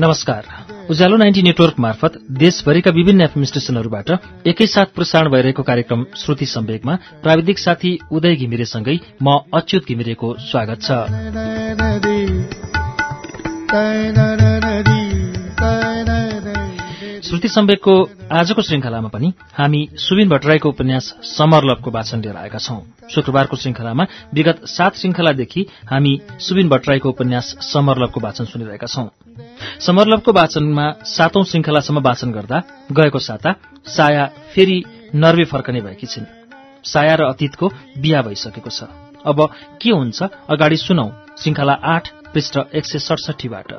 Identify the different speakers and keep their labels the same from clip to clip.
Speaker 1: नमस्कार। उज्यालो ninety network मार्फत देशभरिका विभिन्न एफएम स्टेशनहरूबाट एकैसाथ प्रसारण भइरहेको कार्यक्रम श्रुति सम्वेकमा प्राविधिक साथी उदय घिमिरेसँगै म अच्युत घिमिरेको स्वागत छ। श्रुति सम्वेकको आजको श्रृङ्खलामा पनि हामी सुबिन भट्टराईको उपन्यास समरलभको वाचन लिएर आएका छौं। शुक्रबारको श्रृङ्खलामा विगत सात श्रृङ्खलादेखि हामी सुबिन भट्टराईको उपन्यास समरलभको वाचन सुनिरहेका छौं। समरलभको वाचनमा सातौं श्रृङ्खलासम्म वाचन गर्दा गएको साता साया फेरि नर्वे फर्कने भएकी छिन्। साया र अतीतको बिहा भइसकेको छ। अब के हुन्छ अगाडि सुनौ। श्रृङ्खला आठ पृष्ठ एक सय सडसठीबाट।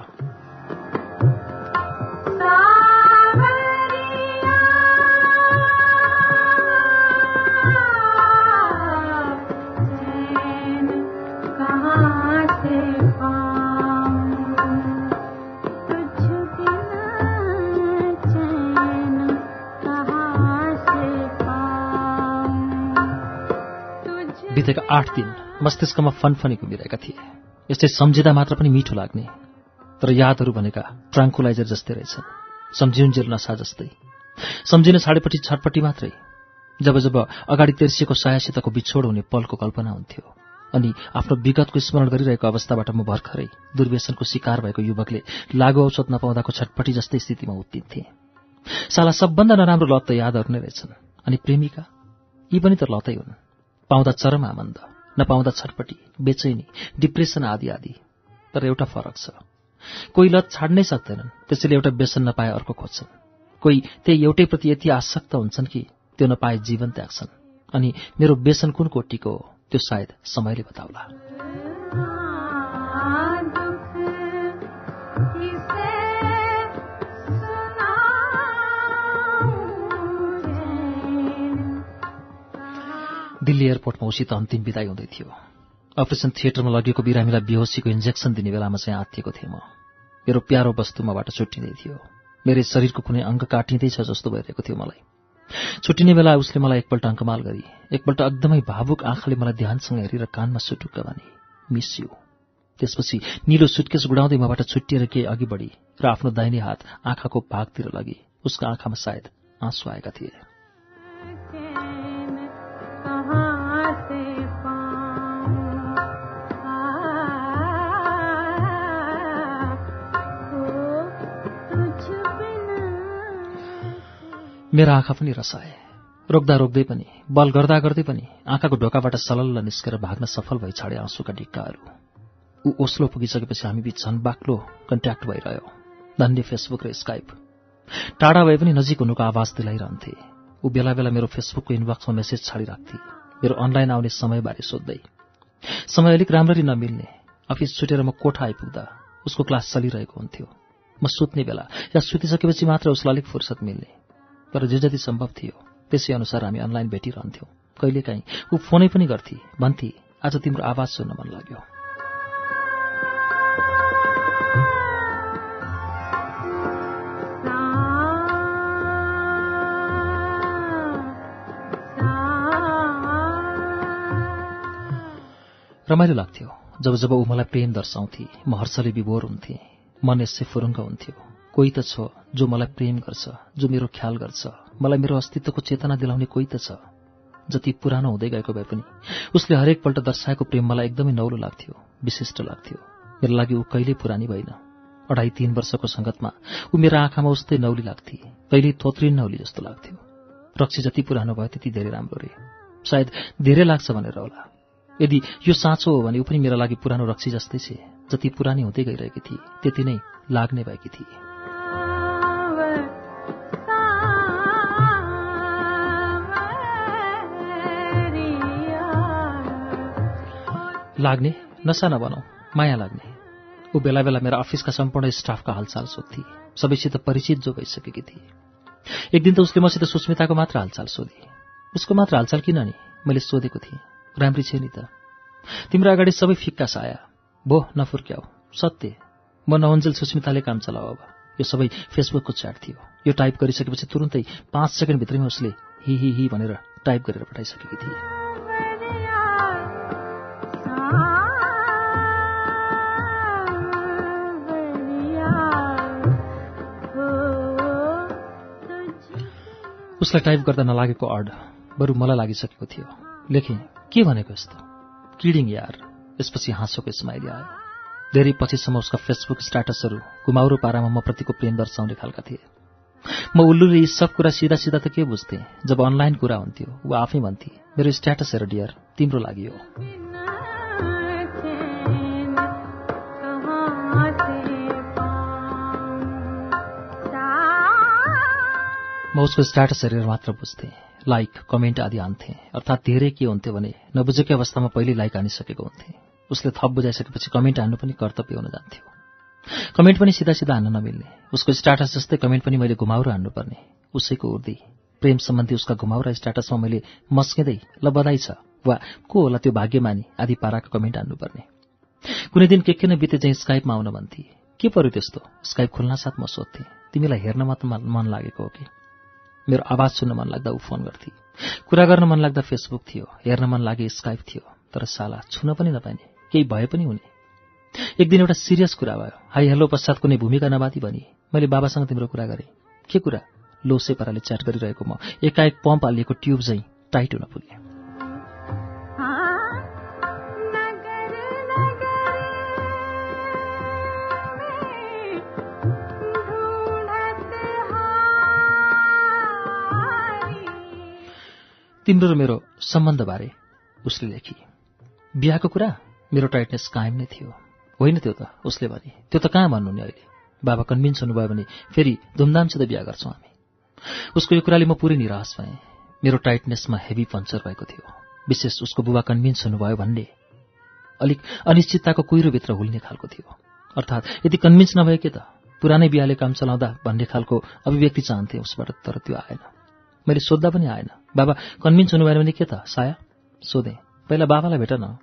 Speaker 1: बितेका आठ दिन मस्तिष्कमा फनफनी घुमिरहेका थिए। यस्तै सम्झिँदा मात्र पनि मिठो लाग्ने तर यादहरू भनेका ट्राङ्कुलाइजर जस्तै रहेछन् सम्झिउन्जेल नसा जस्तै। सम्झिन छाडेपछि छटपट्टि मात्रै जब जब अगाडि तेर्सिएको सायासितको बिछोड हुने पलको कल्पना हुन्थ्यो अनि आफ्नो विगतको स्मरण गरिरहेको अवस्थाबाट म भर्खरै दुर्व्यसनको शिकार भएको युवकले लागु औषध नपाउँदाको छटपट्टि जस्तै स्थितिमा उत्तिन्थे। साला सबभन्दा नराम्रो लत त यादहरू नै रहेछन् अनि प्रेमिका यी पनि त लतै हुन्। पाउँदा चरम आनन्द नपाउँदा छटपटी बेचैनी डिप्रेसन आदि आदि। तर एउटा फरक छ। कोही लत छाड्नै सक्दैनन् त्यसैले एउटा व्यसन नपाए अर्को खोज्छन्। कोही त्यही एउटै प्रति यति आसक्त हुन्छन् कि त्यो नपाए जीवन त्याग्छन्। अनि मेरो व्यसन कुन कोटिको हो त्यो सायद समयले बताउला। दिल्ली एयरपोर्टमा उसित अन्तिम विदाई हुँदै थियो। अपरेसन थिएटरमा लगेको बिरामीलाई बेहोसीको इन्जेक्सन दिने बेलामा चाहिँ आत्तिएको थिएँ म। मेरो प्यारो वस्तु मबाट छुट्टिँदै थियो। मेरो शरीरको कुनै अङ्ग काटिँदैछ जस्तो भइरहेको थियो मलाई। छुट्टिने बेला उसले मलाई एकपल्ट अङ्कमाल गरी एकपल्ट एकदमै भावुक आँखाले मलाई ध्यानसँग हेरेर कानमा सुटुक्क भने मिस यु। त्यसपछि निलो सुटकेस गुडाउँदै मबाट छुट्टिएर केही अघि बढी र आफ्नो दाहिने हात आँखाको भागतिर लगी उसको आँखामा सायद आँसु आएका थिए। मेरा आँखा पनि रसाए। रोक्दा रोक्दै पनि बल गर्दा गर्दै पनि आँखाको ढोकाबाट सलल्ल निस्केर भाग्न सफल भई छाडे आँसुका डिक्काहरू ऊ ओस्लो पुगिसकेपछि हामी बीच झन् बाक्लो कन्ट्याक्ट भइरह्यो। धन्य फेसबुक र स्काइप। टाढा भए पनि नजिक हुनुको आवाज दिलाइरहन्थे। ऊ बेला बेला मेरो फेसबुकको इनबक्समा मेसेज छाडिराख्थे। मेरो अनलाइन आउने समयबारे सोध्दै। समय अलिक राम्ररी नमिल्ने। अफिस छुटेर म कोठा आइपुग्दा उसको क्लास चलिरहेको हुन्थ्यो। म सुत्ने बेला या सुतिसकेपछि मात्र उसलाई अलिक फुर्सद मिल्ने। तर जे जति सम्भव थियो त्यसै अनुसार हामी अनलाइन भेटिरहन्थ्यौँ। कहिलेकाहीँ ऊ फोनै पनि गर्थे भन्थे आज तिम्रो आवाज सुन्न मन लाग्यो। रमाइलो लाग्थ्यो। जब जब ऊ मलाई प्रेम दर्शाउँथे म हर्षले विभोर हुन्थे मन यसै फुरुङ्ग हुन्थ्यो। कोही त छ जो मलाई प्रेम गर्छ जो मेरो ख्याल गर्छ। मलाई मेरो अस्तित्वको चेतना दिलाउने कोही त छ। जति पुरानो हुँदै गएको भए पनि उसले हरेकपल्ट दर्शाएको प्रेम मलाई एकदमै नौलो लाग्थ्यो विशिष्ट लाग्थ्यो। मेरो लागि ऊ कहिल्यै पुरानी भइन अढाई तीन वर्षको सङ्गतमा ऊ मेरो आँखामा उस्तै नौली लाग्थे कहिल्यै थोत्रिन नौली जस्तो लाग्थ्यो। रक्सी जति पुरानो भयो त्यति धेरै राम्रो रे। सायद धेरै लाग्छ भनेर होला। यदि यो साँचो हो भने ऊ पनि मेरो लागि पुरानो रक्सी जस्तै छे। जति पुरानी हुँदै गइरहेकी थिए त्यति नै लाग्ने भएकी थिए। लाग्ने नसा नबनाऊ माया लाग्ने। ऊ बेला बेला मेरा अफिसका सम्पूर्ण स्टाफका हालचाल सोध्थे। सबैसित परिचित जो भइसकेकी थिए। एक दिन त उसले मसित सुस्मिताको मात्र हालचाल सोधे। उसको मात्र हालचाल किन नि? मैले सोधेको थिएँ। राम्री छे नि त। तिम्रो अगाडि सबै फिक्का साया। भो नफुर्क्याऊ। सत्य। म नहुन्जेल सुस्मिताले काम चलाऊ अब। यो सबै फेसबुकको च्याट थियो। यो टाइप गरिसकेपछि तुरुन्तै पाँच सेकेन्डभित्रैमा उसले हि हि हि भनेर टाइप गरेर पठाइसकेकी थिए। उसलाई टाइप गर्दा नलागेको अड बरु मलाई लागिसकेको थियो। लेखेँ के भनेको यस्तो? किडिङ यार यसपछि हाँसोको स्माइली आयो। धेरै पछिसम्म उसका फेसबुक स्ट्याटसहरू घुमाउरो पारामा म प्रतिको प्रेम दर्शाउने खालका थिए। म उल्लुले यी सब कुरा सिधा सिधा त के बुझ्थेँ? जब अनलाइन कुरा हुन्थ्यो ऊ आफै भन्थे मेरो स्ट्याटस हेर डियर तिम्रो लागि हो। म उसको स्ट्याटस हेरेर मात्र बुझ्थेँ। लाइक कमेन्ट आदि हान्थेँ अर्थात् धेरै के हुन्थ्यो भने नबुझेकै अवस्थामा पहिले लाइक हानिसकेको हुन्थेँ। उसले थप बुझाइसकेपछि कमेन्ट हान्नु पनि कर्तव्य हुन जान्थ्यो। कमेन्ट पनि सिधा सिधा हान्न नमिल्ने। उसको स्ट्याटस जस्तै कमेन्ट पनि मैले घुमाउरो हान्नुपर्ने। उसैको उर्दी। प्रेम सम्बन्धी उसका घुमाउरा स्ट्याटसमा मैले मस्किँदै ल बधाई छ। वा को होला त्यो भाग्यमानी? आदि पाराको कमेन्ट हान्नुपर्ने। कुनै दिन के के नै बिते चाहिँ स्काइपमा आउन भन्थे। के पर्यो त्यस्तो? स्काइप खोल्न साथ म सोध्थेँ। तिमीलाई हेर्न मात्र मन लागेको हो कि? मेरो आवाज सुन्न मन लाग्दा ऊ फोन गर्थे। कुरा गर्न मन लाग्दा फेसबुक थियो हेर्न मन लागे स्काइप थियो तर साला छुन पनि नपाइने केही भए पनि हुने। एक दिन एउटा सिरियस कुरा भयो। हाई हेलो पश्चात कुनै भूमिका नबादी भनी। मैले बाबासँग तिम्रो कुरा गरेँ। के कुरा? लोसे पाराले च्याट गरिरहेको म। एकाएक पम्प हालिएको ट्युब झैँ टाइट हुन पुगेँ। तिम्रो र मेरो सम्बन्धबारे उसले लेखी। बिहाको कुरा मेरो टाइटनेस कायम नै थियो। होइन त्यो त उसले भने त्यो त कहाँ भन्नु नि अहिले? बाबा कन्भिन्स हुनुभयो भने फेरि धुमधामसित बिहा गर्छौँ हामी। उसको यो कुराले म पुरै निराश भएँ। मेरो टाइटनेसमा हेभी पङ्चर भएको थियो। विशेष उसको बुबा कन्भिन्स हुनुभयो भन्ने। अलिक अनिश्चितताको कुहिरोभित्र हुल्ने खालको थियो। अर्थात् यदि कन्भिन्स नभए के त? पुरानै बिहाले काम चलाउँदा भन्ने खालको अभिव्यक्ति चाहन्थे उसबाट तर त्यो आएन। मैले सोद्धा पनि आएन। बाबा कन्भिन्स हुनु भएन भने के त साया? सोधेँ। पहिला बाबालाई भेट न।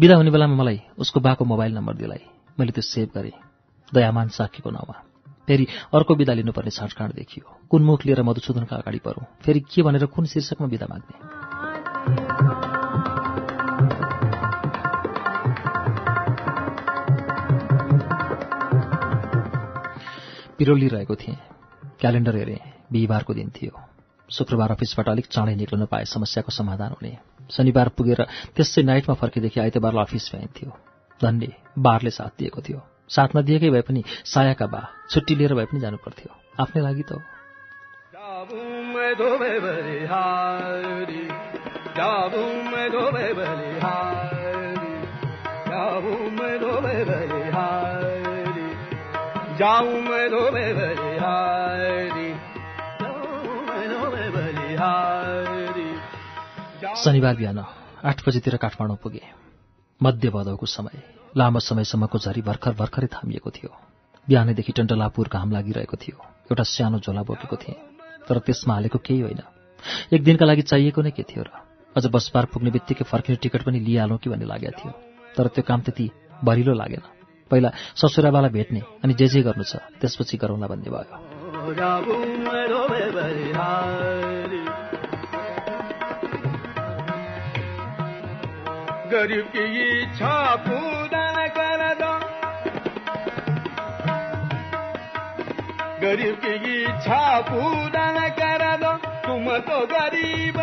Speaker 1: बिदा हुने बेलामा मलाई उसको बाको मोबाइल नम्बर दिलाई। मैले त्यो सेभ गरेँ। दयामान साकीको नाउँमा। फेरि अर्को बिदा लिनुपर्ने छाँटकाँड देखियो। कुन मुख लिएर मधुसूदनका अगाडि परौँ फेरि के भनेर कुन शीर्षकमा बिदा माग्ने? पिरोली रहेको थिएँ। क्यालेन्डर हेरेँ। बिहिबारको दिन थियो। शुक्रबार अफिसबाट अलिक चाँडै निक्लन पाए समस्याको समाधान हुने। शनिबार पुगेर त्यसै नाइटमा फर्केदेखि आइतबारलाई अफिस भइन्थ्यो धन्य बारले साथ दिएको थियो। साथ नदिएकै भए पनि सायाका बा छुट्टी लिएर भए पनि जानु पर्थ्यो आफ्नै लागि त हो। शनिबार बिहान आठ बजीतिर काठमाडौँ पुगे। मध्य भदौको समय लामो समयसम्मको झरी भर्खर भर्खरै थामिएको थियो। बिहानैदेखि टन्टलापुर घाम लागिरहेको थियो। एउटा सानो झोला बोकेको थिएँ तर त्यसमा हालेको केही होइन। एक दिनका लागि चाहिएको नै के थियो र? अझ बस पार पुग्ने बित्तिकै फर्किने टिकट पनि लिइहालौँ कि भन्ने लागेको थियो। तर त्यो काम त्यति भरिलो लागेन। पहिला ससुराबालाई भेट्ने अनि जे जे गर्नु छ त्यसपछि गरौँला भन्ने भयो।
Speaker 2: गरीब की इच्छा पूरा कर दो। गरीब की इच्छा पूरा कर दो। तुम तो गरीब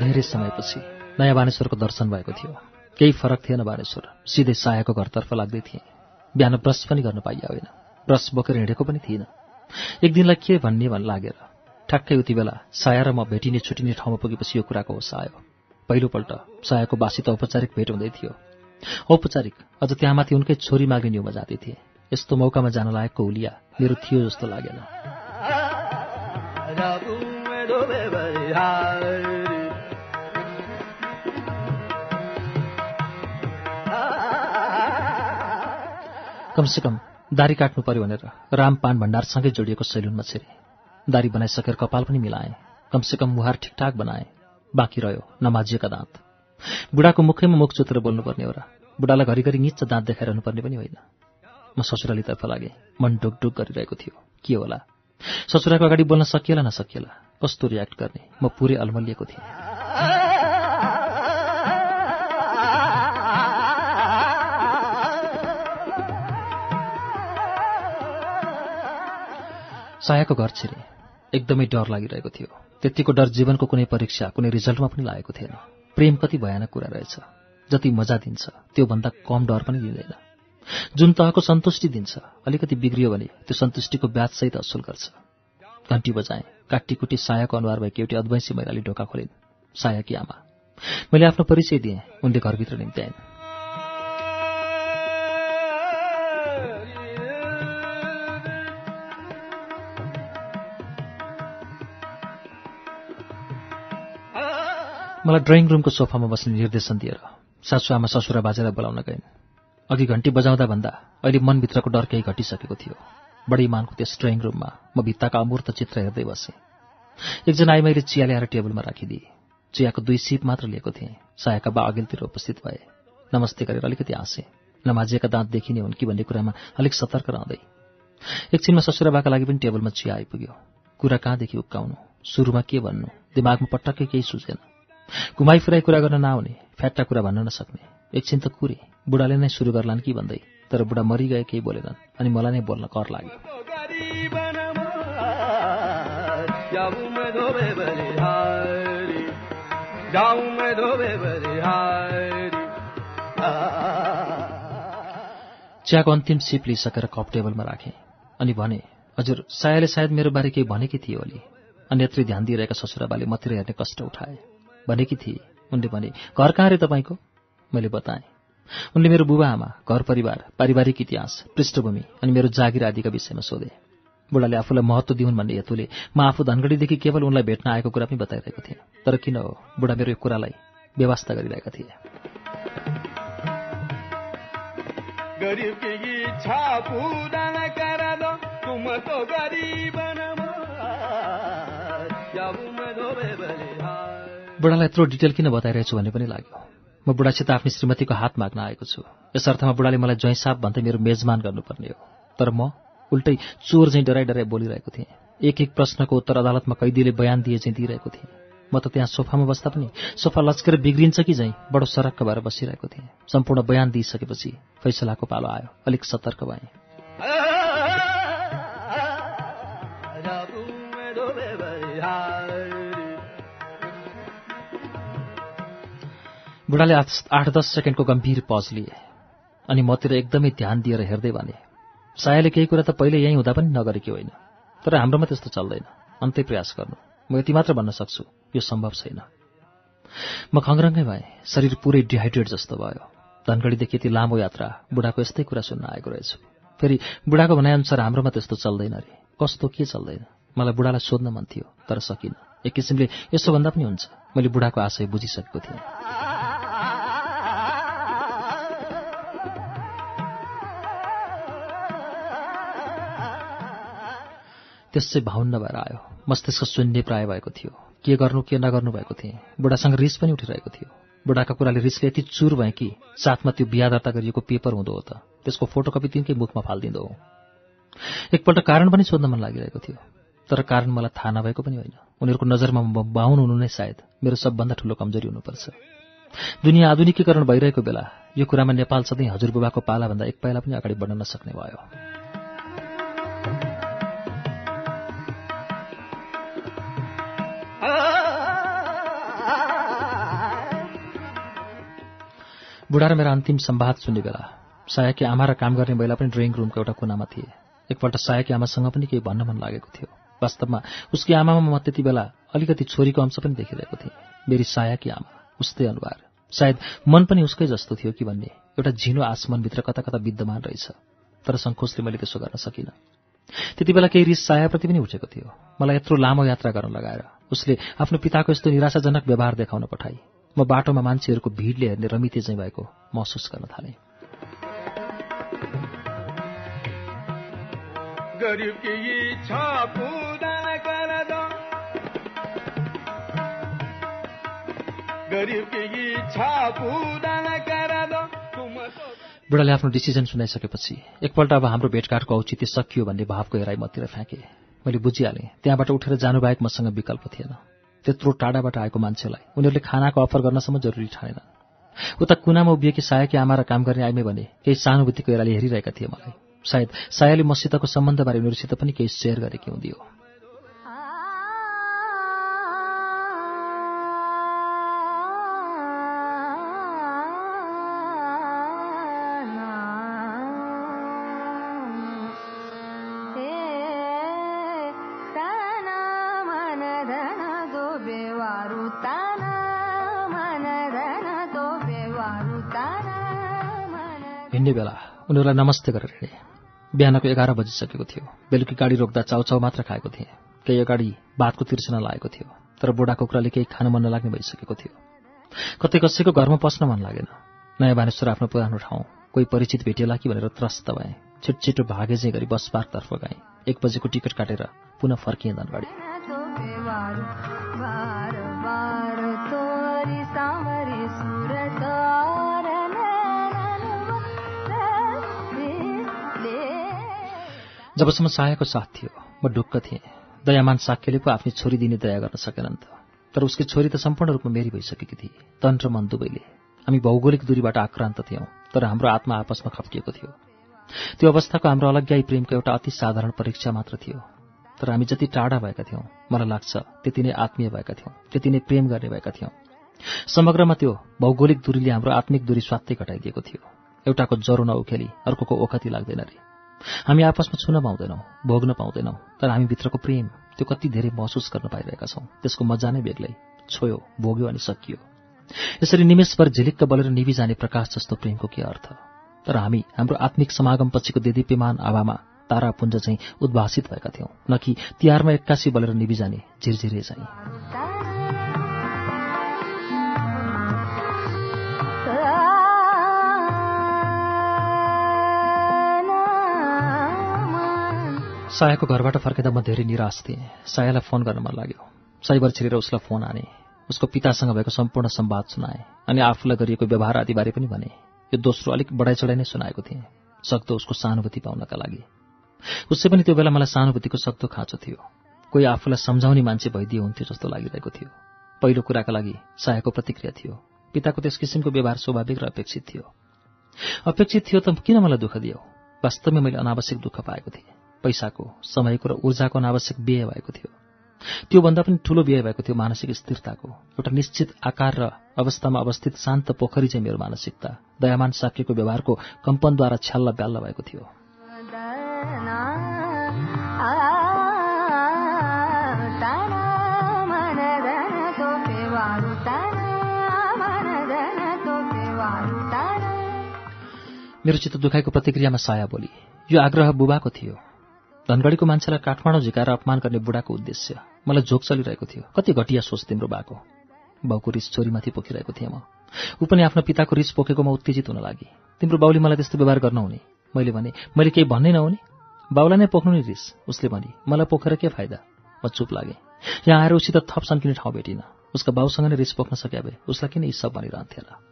Speaker 1: धेरै समयपछि नयाँ बानेश्वरको दर्शन भएको थियो। केही फरक थिएन बानेश्वर। सिधै सायाको घरतर्फ लाग्दै थिएँ। बिहान ब्रस पनि गर्न पाइया होइन। ब्रस बोकेर हिँडेको पनि थिइनँ। एक दिनलाई के भन्ने भन् लागेर। ठ्याक्कै उति बेला साया र म भेटिने छुटिने ठाउँमा पुगेपछि यो कुराको होस आयो। पहिलोपल्ट सायाको बासित औपचारिक भेट हुँदै थियो। औपचारिक अझ त्यहाँमाथि उनकै छोरी माग्ने न्युमा जाँदै थिए। यस्तो मौकामा जान लायकको हुलिया मेरो थियो जस्तो लागेन। कमसेकम दारी काट्नु पर्यो भनेर रामपान भण्डारसँगै जोडिएको सैलुनमा छिरे। दारी बनाइसकेर कपाल पनि मिलाएँ। कमसेकम मुहार ठिकठाक बनाएँ। बाँकी रह्यो नमाजिएका दाँत। बुढाको मुखैमा मुख चुतेर बोल्नुपर्ने हो र बुढालाई घरिघरि निच्च दाँत देखाइरहनु पर्ने पनि होइन। म ससुरालीतर्फ लागेँ। मन ढुकढुक गरिरहेको थियो। के होला? ससुराको अगाडि बोल्न सकिएला नसकिएला? कस्तो रियाक्ट गर्ने? म पुरै अल्मलिएको थिएँ। सायाको घर छिरे। एकदमै डर लागिरहेको थियो। त्यतिको डर जीवनको कुनै परीक्षा कुनै रिजल्टमा पनि लागेको थिएन। प्रेम कति भयानक कुरा रहेछ। जति मजा दिन्छ त्योभन्दा कम डर पनि दिँदैन जुन तहको सन्तुष्टि दिन्छ अलिकति बिग्रियो भने त्यो सन्तुष्टिको ब्याजसहित असुल गर्छ। घन्टी बजाएँ। काटीकुटी सायाको अनुहार भएकी एउटी अद्वैंसी महिलाले ढोका खोलिन्। सायाकी आमा। मैले आफ्नो परिचय दिएँ। उनले घरभित्र निम्त्याइन्। मलाई ड्रइङ रुमको सोफामा बस्ने निर्देशन दिएर सासुआमा ससुरा बाजेलाई बोलाउन गइन्। अघि घन्टी बजाउँदा भन्दा अहिले मनभित्रको डर केही घटिसकेको थियो। बढी मानको त्यस ड्रइङ रुममा म भित्ताका अमूर्त चित्र हेर्दै बसेँ। एकजना आई मैले चिया ल्याएर टेबलमा राखिदिएँ। चियाको दुई सिप मात्र लिएको थिएँ। सायाका बा अघिल्तिर उपस्थित भए। नमस्ते गरेर अलिकति हाँसे। नमाजिएका दाँत देखिने हुन् कि भन्ने कुरामा अलिक सतर्क रहँदै। एकछिनमा ससुराबाका लागि पनि टेबलमा चिया आइपुग्यो। कुरा कहाँदेखि उक्काउनु? सुरुमा के भन्नु? दिमागमा पटक्कै केही सुझेन। घुमाइ फिराइ कुरा गर्न नआउने फ्याट्टा कुरा भन्न नसक्ने। एकछिन त कुरे बुढाले नै सुरु गर्लान् कि भन्दै तर बुढा मरिगए केही बोलेनन् अनि मलाई नै बोल्न कर लाग्यो। चियाको अन्तिम सिप लिइसकेर कप टेबलमा राखेँ अनि भने हजुर सायाले सायद मेरो बारे केही भनेकी थिए होली अन्यत्री ध्यान दिइरहेका ससुराबाले मतिर हेर्ने कष्ट उठाए। भनेकी थिए। उनले भने घर कहाँ रे तपाईँको? मैले बताएँ। उनले मेरो बुबा आमा घर परिवार पारिवारिक इतिहास पृष्ठभूमि अनि मेरो जागिर आदिका विषयमा सोधे। बुढाले आफूलाई महत्त्व दिउन् भन्ने हेतुले म आफू धनगढीदेखि केवल उनलाई भेट्न आएको कुरा पनि बताइरहेको थिएँ। तर किन हो? बुढा मेरो यो कुरालाई व्यवस्था गरिरहेका थिए। बुढालाई यत्रो डिटेल किन बताइरहेछु भन्ने पनि लाग्यो। म बुढासित आफ्नी श्रीमतीको हात माग्न आएको छु। यस अर्थमा बुढाले मलाई जैसाप भन्दै मेरो मेजमान गर्नुपर्ने हो। तर म उल्टै चोर झैँ डराइ डराइ बोलिरहेको थिएँ। एक एक प्रश्नको उत्तर अदालतमा कैदीले बयान दिए चाहिँ दिइरहेको थिएँ। म त त्यहाँ सोफामा बस्दा पनि सोफा लच्केर बिग्रिन्छ कि झैँ बडो सरक्क भएर बसिरहेको थिएँ। सम्पूर्ण बयान दिइसकेपछि फैसलाको पालो आयो। अलिक सतर्क भएँ। बुढाले आठ दस सेकेन्डको गम्भीर पज लिए अनि मतिर एकदमै ध्यान दिएर हेर्दै भने सायाले केही कुरा त पहिले यहीँ हुँदा पनि नगरेकी होइन तर हाम्रोमा त्यस्तो चल्दैन अन्तै प्रयास गर्नु। म यति मात्र भन्न सक्छु यो सम्भव छैन। म खङ्ग्रङ्गै भएँ शरीर पुरै डिहाइड्रेट जस्तो भयो। धनगढीदेखि यति लामो यात्रा बुढाको यस्तै कुरा सुन्न आएको रहेछु। फेरि बुढाको भनाइअनुसार हाम्रोमा त्यस्तो चल्दैन अरे कस्तो के चल्दैन? मलाई बुढालाई सोध्न मन थियो तर सकिनँ। एक किसिमले यसो भन्दा पनि हुन्छ मैले बुढाको आशय बुझिसकेको थिएँ। त्यसै भाउन्न भएर आयो। मस्तिष्क शून्य प्राय भएको थियो। के गर्नु के नगर्नु भएको थिएँ। बुढासँग रिस पनि उठिरहेको थियो। बुढाका कुराले रिसले यति चुर भएँ कि साथमा त्यो बिहा दर्ता गरिएको पेपर हुँदो हो त। त्यसको फोटोकपी तिनकै मुखमा फालिदिँदो हो। एकपल्ट कारण पनि सोध्न मन लागिरहेको थियो। तर कारण मलाई थाहा नभएको पनि होइन। उनीहरूको नजरमा म बाहुन हुनु नै सायद मेरो सबभन्दा ठुलो कमजोरी हुनुपर्छ। दुनियाँ आधुनिकीकरण भइरहेको बेला यो कुरामा नेपाल सधैँ हजुरबुबाको पालाभन्दा एक पाइला पनि अगाडि बढ्न नसक्ने भयो। बुढा र मेरा अन्तिम सम्वाद सुन्ने बेला सायाकी आमा र काम गर्ने महिला पनि ड्रइङ रुमको एउटा कुनामा थिए। एकपल्ट सायाकी आमासँग पनि केही भन्न मन लागेको थियो। वास्तवमा उसकी आमामा म त्यति बेला अलिकति छोरीको अंश पनि देखिरहेको थिएँ। मेरी सायाकी आमा उस्तै अनुहार। सायद मन पनि उसकै जस्तो थियो कि भन्ने एउटा झिनो आसमनभित्र कता कता विद्यमान रहेछ। तर सङ्कोचले मैले त्यसो गर्न सकिनँ। त्यति बेला केही रिस सायाप्रति पनि उठेको थियो। मलाई यत्रो लामो यात्रा गर्न लगाएर उसले आफ्नो पिताको यस्तो निराशाजनक व्यवहार देखाउन पठाए म बाटोमा मान्छेहरूको भिडले हेर्ने रमिते चाहिँ भएको महसुस गर्न थालेँ। बुढाले आफ्नो डिसिजन सुनाइसकेपछि एकपल्ट अब हाम्रो भेटघाटको औचित्य सकियो भन्ने भावको हेराइ मतिर फ्याँके। मैले बुझिहालेँ त्यहाँबाट उठेर जानुबाहेक मसँग विकल्प थिएन। त्यत्रो टाढाबाट आएको मान्छेलाई। उनीहरूले खानाको अफर गर्नसम्म जरुरी ठानेन उता कुनामा उभिएकी सायाकी आमा र काम गर्ने आइमे भने केही सहानुभूतिको हेराले हेरिरहेका थिए मलाई। सायद सायाले मसितको सम्बन्धबारे उनीहरूसित पनि केही सेयर गरेकी हुँदियो उनीहरूलाई नमस्ते गरेर हिँडे। बिहानको एघार बजिसकेको थियो। बेलुकी गाडी रोक्दा चाउचाउ मात्र खाएको थिएँ। केही अगाडि बातको तिर्सना लागेको थियो तर बुढा कुखुराले केही खान मन नलाग्ने भइसकेको थियो। कतै कसैको घरमा पस्न मन लागेन। नयाँ बानेश्वर आफ्नो पुरानो ठाउँ। कोही परिचित भेटिएला कि भनेर त्रस्त भएँ। छिटो छिटो भागे चाहिँ गरी बस पार्कतर्फ गएँ। एक बजेको टिकट काटेर पुनः फर्किएँ धनगढी जबसम्म सायाको साथ थियो म ढुक्क थिएँ। दयामान साक्यले पो आफ्नी छोरी दिने दया गर्न सकेनन् त। तर उसकी छोरी त सम्पूर्ण रूपमा मेरी भइसकेकी थिए तन र मन दुवैले हामी भौगोलिक दूरीबाट आक्रान्त थियौँ तर हाम्रो आत्मा आपसमा खप्किएको थियो। त्यो अवस्थाको हाम्रो अलग्याई प्रेमको एउटा अति साधारण परीक्षा मात्र थियो। तर हामी जति टाढा भएका थियौँ मलाई लाग्छ त्यति नै आत्मीय भएका थियौँ त्यति नै प्रेम गर्ने भएका थियौँ। समग्रमा त्यो भौगोलिक दूरीले हाम्रो आत्मिक दूरी स्वात्तै घटाइदिएको थियो। एउटाको ज्वरो नउखेली अर्कोको ओखती लाग्दैन रे। हामी आपसमा छुन पाउँदैनौँ भोग्न पाउँदैनौँ तर हामी भित्रको प्रेम त्यो कति धेरै महसुस गर्न पाइरहेका छौँ त्यसको मजा नै बेग्लै छोयो भोग्यो अनि सकियो। यसरी निमेषभर झिलिक्क बलेर निभि जाने प्रकाश जस्तो प्रेमको के अर्थ? तर हामी हाम्रो आत्मिक समागम पछिको देदीप्यमान आभामा तारापुञ्ज चाहिँ उद्भासित भएका थियौँ न कि तिहारमा एक्कासी बलेर निभिजाने झिरझिरे चाहिँ। सायाको घरबाट फर्किँदा म धेरै निराश थिएँ। सायालाई फोन गर्न मन लाग्यो। साइबर छिरेर उसलाई फोन आने। उसको पितासँग भएको सम्पूर्ण संवाद सुनाए अनि आफूलाई गरिएको व्यवहार आदिबारे पनि भने। यो दोस्रो अलिक बढाइ चढाइ नै सुनाएको थिएँ। सक्दो उसको सहानुभूति पाउनका लागि। उसै पनि त्यो बेला मलाई सहानुभूतिको सक्दो खाँचो थियो। कोही आफूलाई सम्झाउने मान्छे भइदियो हुन्थ्यो जस्तो लागिरहेको थियो। पहिलो कुराका लागि सायाको प्रतिक्रिया थियो। पिताको त्यस किसिमको व्यवहार स्वाभाविक र अपेक्षित थियो। अपेक्षित थियो त किन मलाई दुःख दियो? वास्तवमै मैले अनावश्यक दुःख पाएको थिएँ। पैसाको समयको र ऊर्जाको अनावश्यक व्यय भएको थियो। त्योभन्दा पनि ठूलो व्यय भएको थियो मानसिक स्थिरताको। एउटा निश्चित आकार र अवस्थामा अवस्थित शान्त पोखरी चाहिँ मेरो मानसिकता दयामान साक्यको व्यवहारको कम्पनद्वारा छ्याल्ल ब्याल्ल भएको थियो। मेरो चित्त दुखाइको प्रतिक्रियामा साया बोली। यो आग्रह बुबाको थियो। धनगढीको मान्छेलाई काठमाडौँ झिकाएर अपमान गर्ने बुढाको उद्देश्य मलाई झोक चलिरहेको थियो। कति घटिया सोच तिम्रो बाको। बाउको रिस छोरीमाथि पोखिरहेको थिएँ म। ऊ पनि आफ्नो पिताको रिस पोखेकोमा उत्तेजित हुन लागि। तिम्रो बाउले मलाई त्यस्तो व्यवहार गर्न हुने। मैले भने मैले केही भन्नै नहुने। बाउलाई नै पोख्नु नि रिस। उसले भने मलाई पोखेर के फाइदा? म चुप लागेँ। यहाँ आएर उसित थप सन्किने ठाउँ भेटिनँ। उसका बाउसँग नै रिस पोख्न सके भए उसलाई किन यी सब भनिरहन्थेन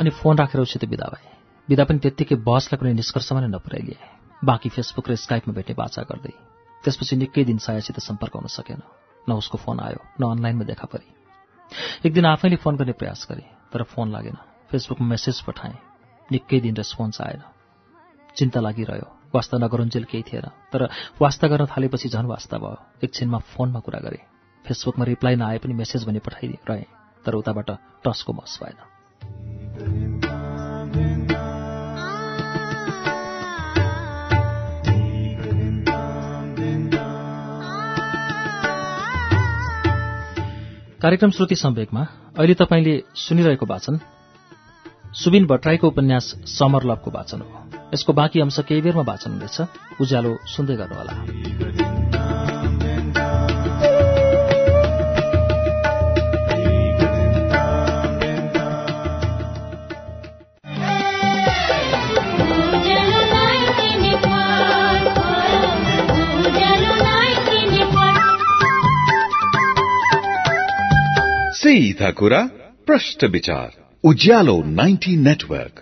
Speaker 1: अनि फोन राखेर उसित बिदा भए। बिदा पनि त्यत्तिकै बसलाई कुनै निष्कर्षमा नै नपुर्याइलिए बाँकी फेसबुक र स्काइपमा भेट्ने बाचा गर्दै। त्यसपछि निकै दिन सायासित सम्पर्क हुन सकेन। न उसको फोन आयो न अनलाइनमा देखा परे। एक दिन आफैले फोन गर्ने प्रयास गरेँ तर फोन लागेन। फेसबुकमा मेसेज पठाएँ। निकै दिन रेस्पोन्स आएन। चिन्ता लागिरह्यो। वास्ता नगरुन्जेल केही थिएन। तर वास्ता गर्न थालेपछि झन् वास्ता भयो। एकछिनमा फोनमा कुरा गरेँ। फेसबुकमा रिप्लाई नआए पनि मेसेज भने पठाइरहेँ। तर उताबाट टसको मस भएन। कार्यक्रम श्रुति सम्वेकमा अहिले तपाईँले सुनिरहेको वाचन सुबिन भट्टराईको उपन्यास समर लभको वाचन हो। यसको बाँकी अंश केही बेरमा वाचन हुनेछ। उज्यालो सुन्दै गर्नुहोला।
Speaker 3: सीधा कुरा प्रश्न विचार उज्यालो 90 नेटवर्क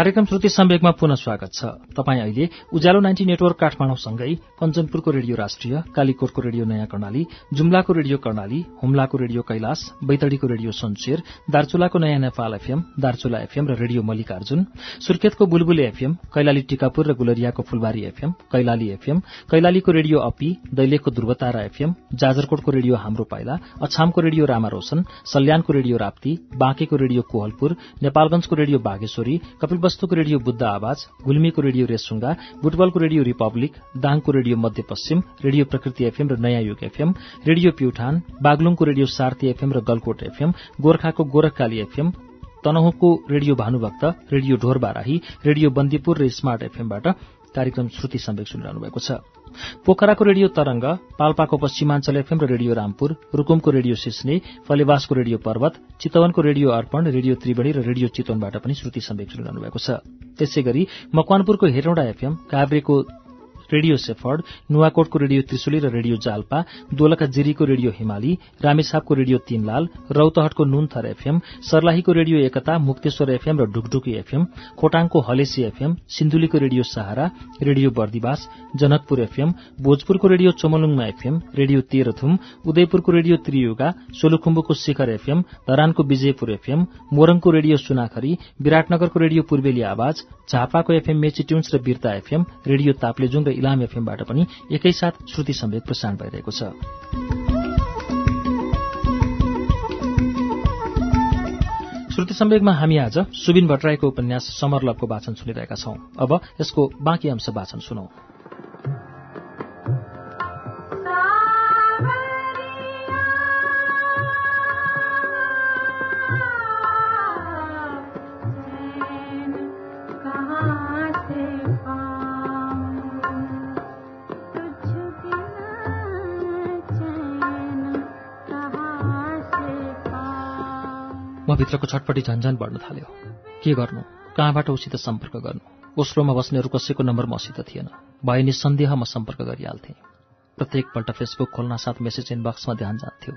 Speaker 1: कार्यक्रम श्रुति सम्वेकमा पुनः स्वागत छ। तपाईँ अहिले उज्यालो नाइन्टी नेटवर्क काठमाडौँसँगै कञ्चनपुरको रेडियो राष्ट्रिय कालीकोटको रेडियो नयाँ कर्णाली जुम्लाको रेडियो कर्णाली हुम्लाको रेडियो कैलाश बैतडीको रेडियो सन्चेर दार्चुलाको नयाँ नेपाल एफएम दार्चुला एफएम र रेडियो मल्लिकार्जुन सुर्खेतको बुलबुले एफएम कैलाली टिकापुर र गुलरियाको फुलबारी एफएम कैलाली एफएम कैलालीको रेडियो अपी दैलेखको ध्रुवतारा एफएम जाजरकोटको रेडियो हाम्रो पाइला अछामको रेडियो रामा रोशन सल्यानको रेडियो राप्ती बाँकेको रेडियो कोहलपुर नेपालगंजको रेडियो बागेश्वरी कपिलवस्तुको रेडियो बुद्ध आवाज गुल्मीको रेडियो रेसुङ्गा बुटबलको रेडियो रिपब्लिक दाङको radio Madhyapaschim radio Prakriti FM र नयाँ युग एफएम रेडियो प्युठान बागलुङको रेडियो सार्थी एफएम र गलकोट एफएम गोर्खाको Gorakhkali FM तनहुँको radio Bhanubhakta radio Dhorbarahi radio Bandipur र स्मार्ट एफएमबाट कार्यक्रम श्रुति सम्वेक सुनिरहनु भएको छ। पोखराको रेडियो तरंग पाल्पाको पश्चिमाञ्चल एफएम र रेडियो रामपुर रुकुमको रेडियो सिस्ने फलेवासको रेडियो पर्वत चितवनको रेडियो अर्पण रेडियो त्रिवेणी र रेडियो चितवनबाट पनि श्रुति सम्वेक सुनिरहनु भएको छ। त्यसै गरी मकवानपुरको हेरौँडा एफएम काभ्रेको रेडियो सेफर्ड नुवाकोटको रेडियो त्रिशुली र रेडियो जाल्पा दोलखा जिरीको रेडियो हिमाली रामेछापको रेडियो तीनलाल रौतहटको नुनथर एफएम सर्लाहीको रेडियो एकता मुक्तेश्वर एफएम र ढुकढुकी एफएम खोटाङको Halesi FM सिन्धुलीको radio Sahara radio Bardibas Janakpur FM भोजपुरको radio चमलुङमा एफएम रेडियो तेह्रथुम उदयपुरको रेडियो त्रियुगा सोलुखुम्बुको शिखर एफएम धरानको विजयपुर एफएम मोरङको रेडियो सुनाखरी विराटनगरको रेडियो पूर्वेली आवाज झापाको एफएम मेची ट्युन्स र बिर्ता एफएम रेडियो ताप्लेजुङ र इलाम एफएमबाट पनि एकैसाथ श्रुति सम्वेक प्रसारण भइरहेको छ। श्रुति सम्वेकमा हामी आज सुबिन भट्टराईको उपन्यास समरलभको वाचन सुनिरहेका छौं। अब यसको बाँकी अंश वाचन सुनौ। भित्रको छटपटी झन्झन बढ्न थाल्यो। के गर्नु? कहाँबाट उसित सम्पर्क गर्नु? ओस्लोमा बस्नेहरू कसैको नम्बर मसित थिएन। भए निसन्देह म सम्पर्क गरिहाल्थेँ। प्रत्येकपल्ट फेसबुक खोल्न साथ मेसेज इनबक्समा ध्यान जान्थ्यो।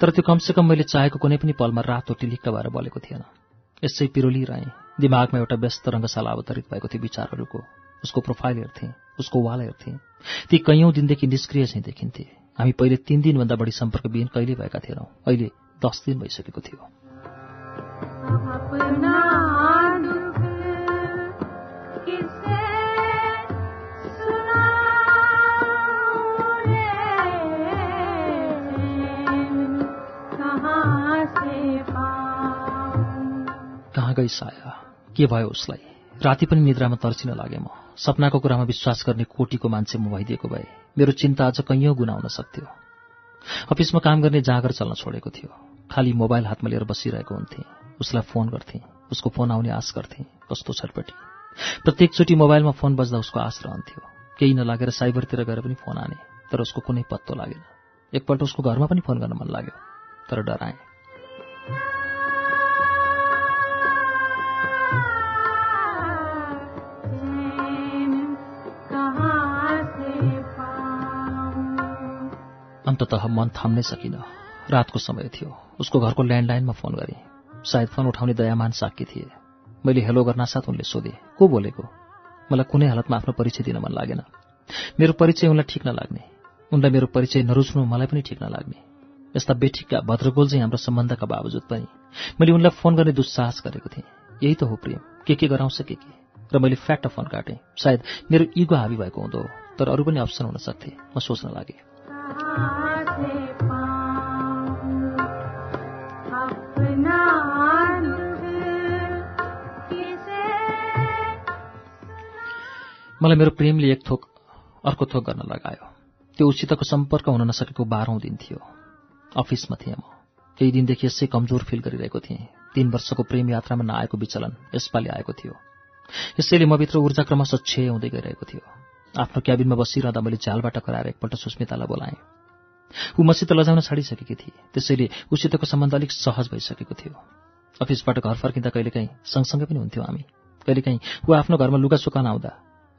Speaker 1: तर त्यो कमसेकम मैले चाहेको कुनै पनि पलमा रातो टिलिक्क भएर बलेको थिएन। यसै पिरोलिरहेँ। दिमागमा एउटा व्यस्त रङ्गशाला अवतरित भएको थियो विचारहरूको। उसको प्रोफाइल हेर्थेँ। उसको वाल हेर्थेँ। ती कैयौँ दिनदेखि निष्क्रिय चाहिँ देखिन्थे। हामी पहिले तीन दिनभन्दा बढी सम्पर्कविहीन कहिले भएका थिएनौँ। अहिले दस दिन भइसकेको थियो। गई साया। के भयो उसलाई? राति पनि निद्रामा तर्सिन लागे म। सपनाको कुरामा विश्वास गर्ने कोटीको मान्छे म भइदिएको भए मेरो चिन्ता अझ कैयौँ गुना हुन सक्थ्यो। अफिसमा काम गर्ने जाँगर चल्न छोडेको थियो। खाली मोबाइल हातमा लिएर बसिरहेको हुन्थेँ। उसलाई फोन गर्थेँ। उसको फोन आउने आश गर्थेँ। कस्तो छटपटी। प्रत्येकचोटि मोबाइलमा फोन बज्दा उसको आश रहन्थ्यो। केही नलागेर साइबरतिर गएर पनि फोन आने तर उसको कुनै पत्तो लागेन। एकपल्ट उसको घरमा पनि फोन गर्न मन लाग्यो तर डराएँ। अन्ततः मन थाम्नै सकिन। रातको समय थियो। उसको घरको ल्यान्डलाइनमा फोन गरेँ। सायद फोन उठाउने दयामान साकी थिए। मैले हेलो गर्न साथ उनले सोधे को बोलेको? मलाई कुनै हालतमा आफ्नो परिचय दिन मन लागेन। मेरो परिचय उनलाई ठिक नलाग्ने। उनलाई मेरो परिचय नरुच्नु मलाई पनि ठिक नलाग्ने। यस्ता बेठिकका भद्रगोल चाहिँ हाम्रो सम्बन्धका बावजुद पनि। मैले उनलाई फोन गर्ने दुस्साहस गरेको थिएँ। यही त हो प्रेम। के के गराउँछ के के? र मैले फ्याक्ट फोन काटेँ। सायद मेरो इगो हावी भएको हुँदो तर अरू पनि अप्सन हुन सक्थे। म सोच्न लागेँ। मलाई मेरो प्रेमले एक थोक अर्को थोक गर्न लगायो। त्यो उसितको सम्पर्क हुन नसकेको बाह्रौँ दिन थियो। अफिसमा थिएँ म। केही दिनदेखि यसै कमजोर फिल गरिरहेको थिएँ। तीन वर्षको प्रेम यात्रामा नआएको विचलन यसपालि आएको थियो। यसैले मभित्र ऊर्जा क्रमशः क्षय हुँदै गइरहेको थियो। आफ्नो क्याबिनमा बसिरहँदा मैले झ्यालबाट कराएर एकपल्ट सुस्मितालाई बोलाएँ। ऊ मसित लजाउन छाडिसकेकी थिए। त्यसैले उसितको सम्बन्ध अलिक सहज भइसकेको थियो। अफिसबाट घर फर्किँदा कहिलेकाहीँ सँगसँगै पनि हुन्थ्यौँ हामी। कहिलेकाहीँ ऊ आफ्नो घरमा लुगा सुकाउन आउँदा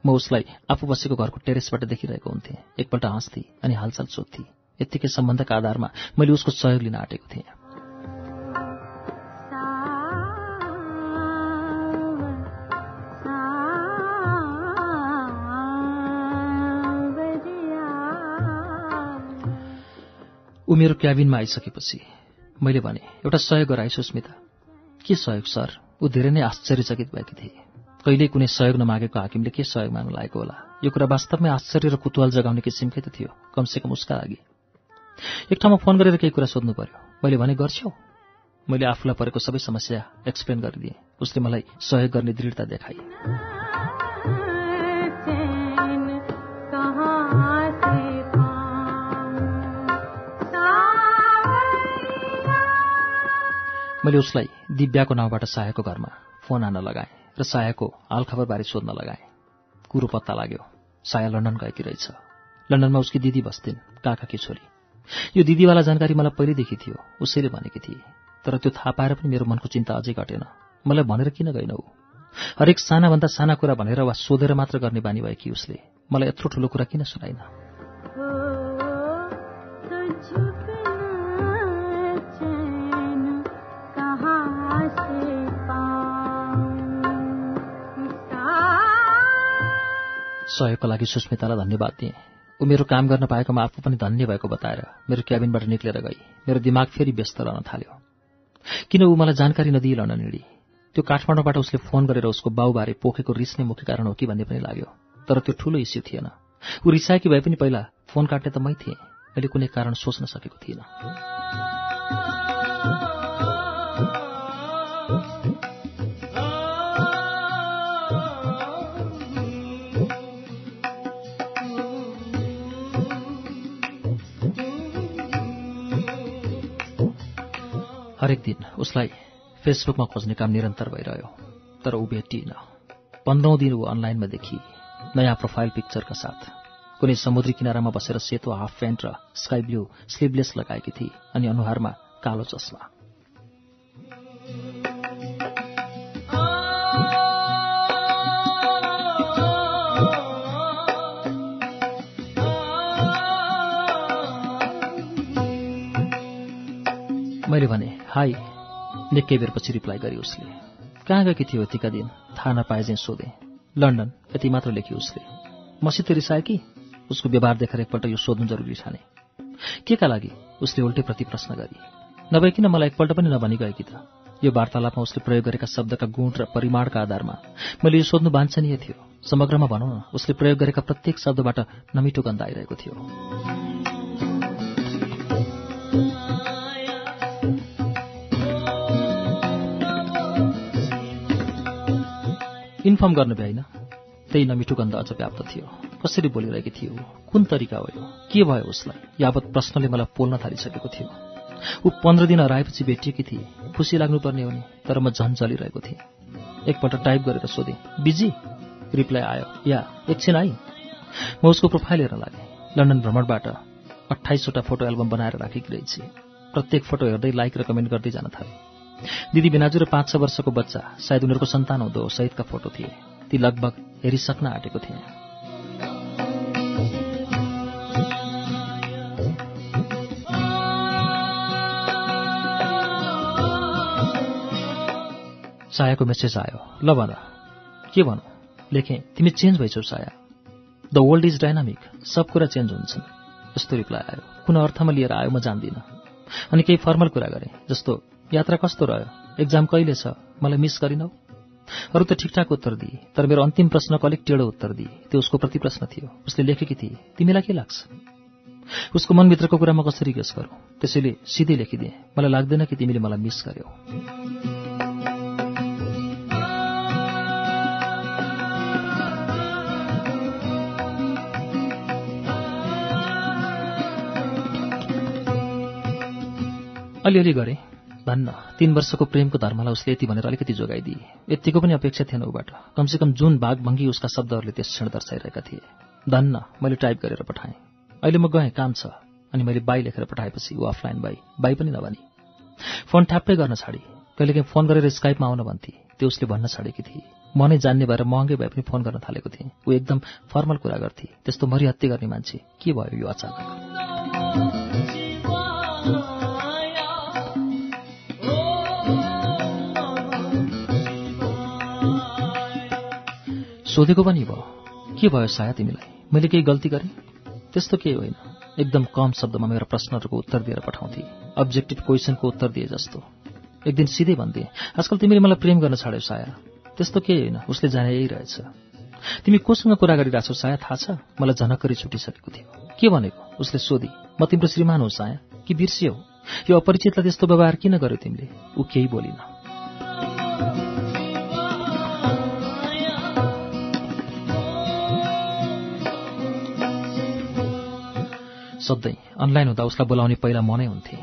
Speaker 1: म उसलाई आफू बसेको घरको टेरेसबाट देखिरहेको हुन्थेँ। एकपल्ट हाँस्थी अनि हालचाल सोध्थी। यत्तिकै सम्बन्धका आधारमा मैले उसको सहयोग लिन आँटेको थिएँ। ऊ मेरो क्याबिनमा आइसकेपछि मैले भने एउटा सहयोग गराए सुस्मिता। के सहयोग सर? ऊ धेरै नै आश्चर्यचकित भएकी थिए। कहिल्यै कुनै सहयोग नमागेको हाकिमले के सहयोग माग्नु लागेको होला? यो कुरा वास्तवमै आश्चर्य र कुतूहल जगाउने किसिमकै त थियो कमसेकम उसका लागि। एक ठाउँमा फोन गरेर केही कुरा सोध्नु पर्यो। मैले भने गर्छौ? मैले आफूलाई परेको सबै समस्या एक्सप्लेन गरिदिएँ। उसले मलाई सहयोग गर्ने दृढता देखाए। मैले उसलाई दिव्याको नाउँबाट सायाको घरमा फोन हान्न लगाएँ। र सायाको हालखबरबारे सोध्न लगाएँ। कुरो पत्ता लाग्यो। साया लन्डन गएकी रहेछ। लन्डनमा उसकी दिदी बस्थिन् काकाकी छोरी। यो दिदीवाला जानकारी मलाई पहिल्यैदेखि थियो उसैले भनेकी थिए। तर त्यो थाहा पाएर पनि मेरो मनको चिन्ता अझै घटेन। मलाई भनेर किन गएन ऊ? हरेक सानाभन्दा साना कुरा भनेर वा सोधेर मात्र गर्ने बानी भएकी उसले। मलाई यत्रो ठुलो कुरा किन सुनाइन सहयोगको लागि सुस्मितालाई धन्यवाद दिएँ। ऊ मेरो काम गर्न पाएकोमा आफू पनि धन्य भएको बताएर मेरो क्याबिनबाट निक्लेर गई। मेरो दिमाग फेरि व्यस्त रहन थाल्यो। किन ऊ मलाई जानकारी नदिई लड्न हिँडी त्यो काठमाडौँबाट उसले फोन गरेर उसको बाउबारे पोखेको रिस नै मुख्य कारण हो कि भन्ने पनि लाग्यो। तर त्यो ठूलो इस्यु थिएन। ऊ रिसाएकी भए पनि पहिला फोन काट्ने त मै थिएँ। मैले कुनै कारण सोच्न सकेको थिइनँ हरेक दिन उसलाई फेसबुकमा खोज्ने काम निरन्तर भइरह्यो तर ऊ भेटिएन। पन्ध्रौँ दिन ऊ अनलाइनमा देखि नयाँ प्रोफाइल पिक्चरका साथ कुनै समुद्री किनारामा बसेर सेतो हाफ प्यान्ट र स्काई ब्लू स्लिभलेस लगाएकी थिए अनि अनुहारमा कालो चस्मा। मैले भने हाई। निकै बेरपछि रिप्लाई गरी उसले। कहाँ गएकी थियो यतिका दिन? थाहा नपाए चाहिँ सोधेँ। लन्डन यति मात्र लेखी उसले। मसित रिसाए कि? उसको व्यवहार देखेर एकपल्ट यो सोध्नु जरुरी ठाने के का लागि? उसले उल्टे प्रति प्रश्न गरी। नभए किन मलाई एकपल्ट पनि नभनी गएकी त। यो वार्तालापमा उसले प्रयोग गरेका शब्दका गुण र परिमाणका आधारमा मैले यो सोध्नु वाञ्छनीय थियो। समग्रमा भनौँ न उसले प्रयोग गरेका प्रत्येक शब्दबाट नमिठो गन्ध आइरहेको थियो। इन्फर्म गर्नु भ्याइन त्यही नमिठो गन्ध अझ व्याप्त थियो। कसरी बोलिरहेकी थियो? कुन तरिका हो के भयो उसलाई? यावत प्रश्नले मलाई पोल्न थालिसकेको थियो। ऊ पन्ध्र दिन हराएपछि भेटिएकी थिए। खुसी लाग्नुपर्ने हो नि तर म झन् चलिरहेको थिएँ। एकपल्ट टाइप गरेर सोधेँ बिजी? रिप्लाई आयो या एकछिन आई म उसको प्रोफाइल हेर्न लागेँ। लन्डन भ्रमणबाट अठाइसवटा फोटो एल्बम बनाएर राखेकी रहेछ। प्रत्येक फोटो हेर्दै लाइक र कमेन्ट गर्दै जान थाले। दिदी बिनाजु र पाँच छ वर्षको बच्चा। सायद उनीहरूको सन्तान हुँदो सहितका फोटो थिए। ती लगभग हेरिसक्न आँटेको थिएँ। सायाको मेसेज आयो। ल भन। के भनौँ? लेखेँ तिमी change भइछौ Saya. The world is dynamic सब कुरा चेन्ज हुन्छन्। यस्तो रिप्लाई आयो। कुन अर्थमा लिएर आयो म जान्दिनँ। अनि केही फर्मल कुरा गरेँ जस्तो यात्रा कस्तो रह्यो? एक्जाम कहिले छ? मलाई मिस गरिनौ? अरू त ठिकठाक उत्तर दिए तर मेरो अन्तिम प्रश्नको अलिक टेढो उत्तर दिए। त्यो उसको प्रति प्रश्न थियो। उसले लेखेकी थिए तिमीलाई के लाग्छ? उसको मनभित्रको कुरा म कसरी गेस गरौँ? त्यसैले सिधै लेखिदिएँ। मलाई लाग्दैन कि तिमीले मलाई मिस गर्यौ। अलिअलि गरेँ। भन्न तीन वर्षको प्रेमको धर्मलाई उसले यति भनेर अलिकति जोगाइदिए। यतिको पनि अपेक्षा थिएन ऊबाट कमसेकम जुन भागभङ्गी उसका शब्दहरूले त्यस क्षण दर्शाइरहेका थिए। धन्न मैले टाइप गरेर पठाएँ। अहिले म गएँ काम छ। अनि मैले बाई लेखेर पठाएपछि ऊ अफलाइन बाई। बाई पनि नभनी। फोन ठ्याप्पै गर्न छाडी। कहिलेकाहीँ फोन गरेर स्काइपमा आउन भन्थे। त्यो उसले भन्न छाडेकी थिए। म नै जान्ने भएर महँगै भए पनि फोन गर्न थालेको थिएँ। ऊ एकदम फर्मल कुरा गर्थे। त्यस्तो मरिहत्ते गर्ने मान्छे के भयो यो अचानक? सोधेको पनि भयो। के भयो साया तिमीलाई? मैले केही गल्ती गरेँ? त्यस्तो केही होइन। एकदम कम शब्दमा मेरो प्रश्नहरूको उत्तर दिएर पठाउँथे। अब्जेक्टिभ क्वेसनको उत्तर दिए जस्तो। एक दिन सिधै भनिदिए आजकल तिमीले मलाई प्रेम गर्न छाड्यौ साया। त्यस्तो केही होइन। उसले जाने यही रहेछ तिमी कोसँग कुरा गरिरहेछौ साया? थाहा छ। मलाई झनक्करी छुटिसकेको थियो। के भनेको? उसले सोधी म तिम्रो श्रीमान हो साया। कि बिर्सियौ यो अपरिचितलाई त्यस्तो व्यवहार किन गर्यो तिमीले? ऊ केही बोलिन। सधैँ अनलाइन हुँदा उसलाई बोलाउने पहिला म नै हुन्थे।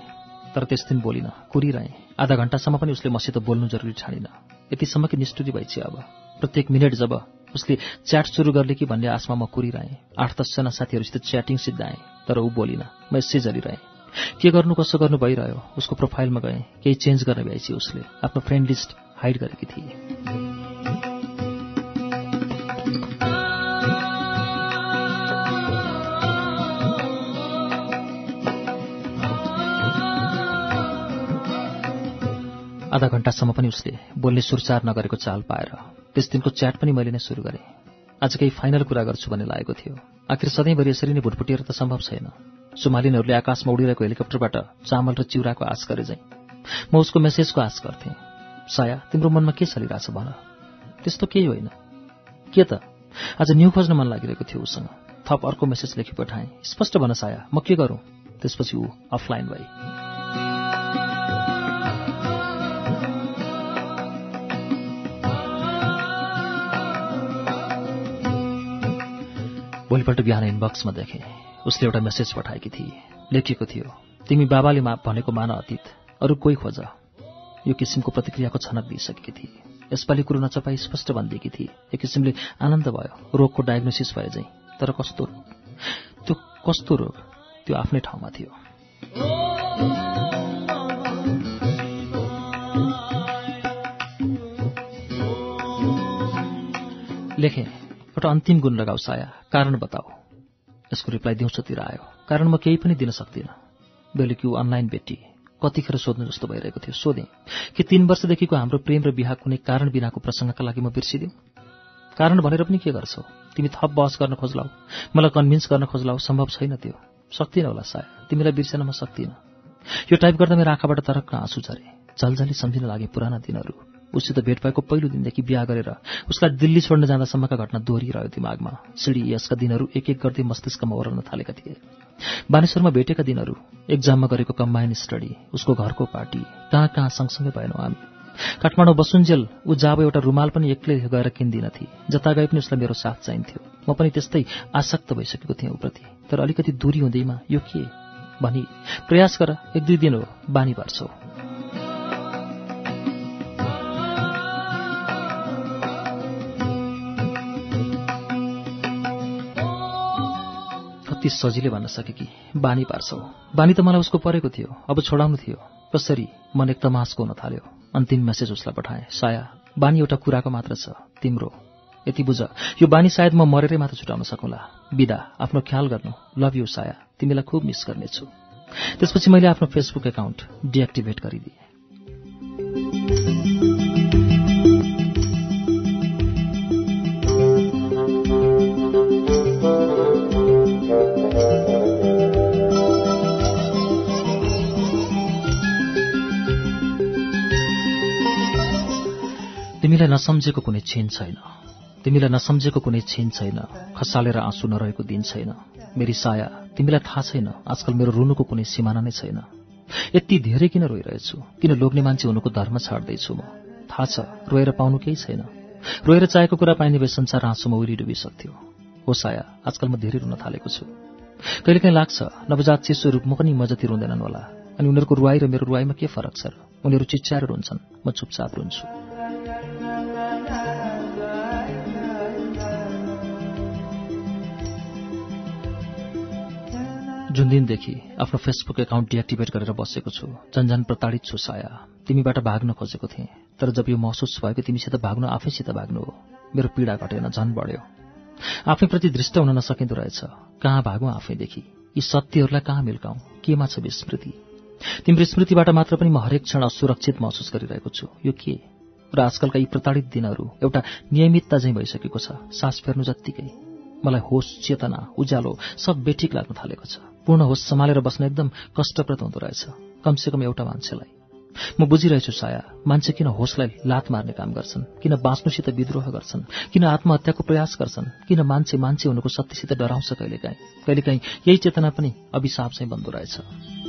Speaker 1: तर त्यस दिन बोलिन कुरिरहेँ। आधा घन्टासम्म पनि उसले मसित बोल्नु जरुरी ठानिन यतिसम्म कि निष्ठुरी भइछ अब। प्रत्येक मिनट जब उसले च्याट सुरु गर्ले कि भन्ने आशमा म कुरिरहेँ। आठ दसजना साथीहरूसित च्याटिङ सिद्धाएँ तर ऊ बोलिन म यसै जलिरहेँ के गर्नु कसो गर्नु भइरह्यो? उसको प्रोफाइलमा गएँ। केही चेन्ज गर्न भ्याइछि उसले आफ्नो फ्रेन्ड लिस्ट हाइड गरेकी थिए। आधा घन्टासम्म पनि उसले बोल्ने सुरचार नगरेको चाल पाएर। त्यस दिनको च्याट पनि मैले नै सुरु गरेँ। आज केही फाइनल कुरा गर्छु भन्ने लागेको थियो। आखिर सधैँभरि यसरी नै भुटभुटिएर त सम्भव छैन। सुमालिनहरूले आकाशमा उडिरहेको हेलिकप्टरबाट चामल र चिउराको आश गरे झैँ। म उसको मेसेजको आश गर्थेँ। साया तिम्रो मनमा के चलिरहेछ भन। त्यस्तो केही होइन। के त? आज न्यू खोज्न मन लागिरहेको थियो उसँग। थप अर्को मेसेज लेखी पठाएँ स्पष्ट भन साया म के गरौँ? त्यसपछि ऊ अफलाइन भए भोलिपल्ट बिहान इनबक्समा देखेँ। उसले एउटा मेसेज पठाएकी थिए लेखिएको थियो तिमी बाबाले मा भनेको मान अतीत अरू कोही खोज। यो किसिमको प्रतिक्रियाको छनक दिइसकेकी थिए यसपालि कुरो नचपाई स्पष्ट भनिदिएकी थिए एक किसिमले आनन्द भयो। रोगको डायग्नोसिस भए झैँ तर कस्तो त्यो कस्तो रोग? त्यो आफ्नै ठाउँमा थियो। लेखेँ एउटा अन्तिम गुण लगाऊ साया। कारण बताऊ। यसको रिप्लाई दिउँसोतिर आयो। कारण म केही पनि दिन सक्दिनँ। बेलुकी ऊ अनलाइन भेटी। कतिखेर सोध्नु जस्तो भइरहेको थियो। सोधेँ कि तीन वर्षदेखिको हाम्रो प्रेम र बिहा कुनै कारण बिनाको प्रसङ्गका लागि म बिर्सिदिउँ? कारण भनेर पनि के गर्छौ? तिमी थप बहस गर्न खोज्लाऊ मलाई कन्भिन्स गर्न खोज्लाऊ सम्भव छैन त्यो। सक्दिनँ होला साया। तिमीलाई बिर्सेन म सक्दिनँ। यो टाइप गर्दा मेरो आँखाबाट तरक्क आँसु झरे। झलझली सम्झिन लागे पुराना दिनहरू। उसित भेट भएको पहिलो दिनदेखि बिहा गरेर उसलाई दिल्ली छोड्न जाँदासम्मका घटना दोहोरिरह्यो दिमागमा। यसका दिनहरू एक एक गर्दै मस्तिष्कमा ओर्लन थालेका थिए। बानेश्वरमा भेटेका दिनहरू एक्जाममा गरेको कम्बाइन स्टडी उसको घरको पार्टी कहाँ कहाँ सँगसँगै भएनौँ हामी। काठमाडौँ बसुन्जेल ऊ जाब एउटा रुमाल पनि एक्लै गएर किन्दिनथे। जता गए पनि उसलाई मेरो साथ चाहिन्थ्यो। म पनि त्यस्तै आसक्त भइसकेको थिएँ ऊप्रति तर अलिकति दूरी हुँदैमा यो के? भनी प्रयास गर एक दुई दिन हो बानी पार्छौ कति सजिलै भन्न सके कि बानी पार्छौ। बानी त मलाई उसको परेको थियो अब छोडाउनु थियो। कसरी? मन एक तमासको हुन थाल्यो। अन्तिम मेसेज उसलाई पठाएँ। साया बानी एउटा कुराको मात्र छ तिम्रो। यति बुझ। यो बानी सायद म मरेरै मात्र छुटाउन सकौँला। बिदा। आफ्नो ख्याल गर्नु। लभ यु साया। तिमीलाई खुब मिस गर्नेछु। त्यसपछि मैले आफ्नो फेसबुक एकाउन्ट डिएक्टिभेट गरिदिएँ। तिमीलाई नसम्झेको कुनै छिन छैन। तिमीलाई नसम्झेको कुनै छिन छैन। खसालेर आँसु नरहेको दिन छैन। मेरी साया तिमीलाई थाहा छैन। आजकल मेरो रुनुको कुनै सिमाना नै छैन। यति धेरै किन रोइरहेछु? किन लोग्ने मान्छे हुनुको धर्म छाड्दैछु म? थाहा छ रोएर पाउनु केही छैन। रोएर चाहेको कुरा पाइने भए संसार आँसुमा उरी डुबिसक्थ्यो। हो साया आजकल म धेरै रुन थालेको छु। कहिलेकाहीँ लाग्छ नवजात शिशु रूपमा पनि म जति रुँदैनन् होला। अनि उनीहरूको रुवाई र मेरो रुवाईमा के फरक छ र? उनीहरू चिच्चाएर रुन्छन् म चुपचाप रुन्छु। जुन दिनदेखि आफ्नो फेसबुक एकाउन्ट डिएक्टिभेट गरेर बसेको छु झन्झन प्रताडित छु साया। तिमीबाट भाग्न खोजेको थिएँ तर जब यो महसुस भयो कि तिमीसित भाग्नु आफैसित भाग्नु हो मेरो पीडा घटेन झन् बढ्यो। आफैप्रति दृष्ट हुन नसकिँदो रहेछ कहाँ भागौँ आफैदेखि? यी सत्यहरूलाई कहाँ मिल्काउँ? केमा छ विस्मृति? तिम्रो स्मृतिबाट मात्र पनि म हरेक क्षण असुरक्षित महसुस गरिरहेको छु। यो के? र आजकलका यी प्रताडित दिनहरू एउटा नियमितता झैँ भइसकेको छ। सास फेर्नु जत्तिकै। मलाई होस चेतना उज्यालो सब बेठिक लाग्न थालेको छ। पूर्ण होस सम्हालेर बस्न एकदम कष्टप्रद हुँदो रहेछ। कमसेकम एउटा मान्छेलाई। म बुझिरहेछु साया मान्छे किन होसलाई लात मार्ने काम गर्छन् किन बाँच्नुसित विद्रोह गर्छन् किन आत्महत्याको प्रयास गर्छन् किन मान्छे मान्छे हुनुको सत्यसित डराउँछ कहिलेकाहीँ? कहिलेकाहीँ यही चेतना पनि अभिशाप चाहिँ बन्दो रहेछ।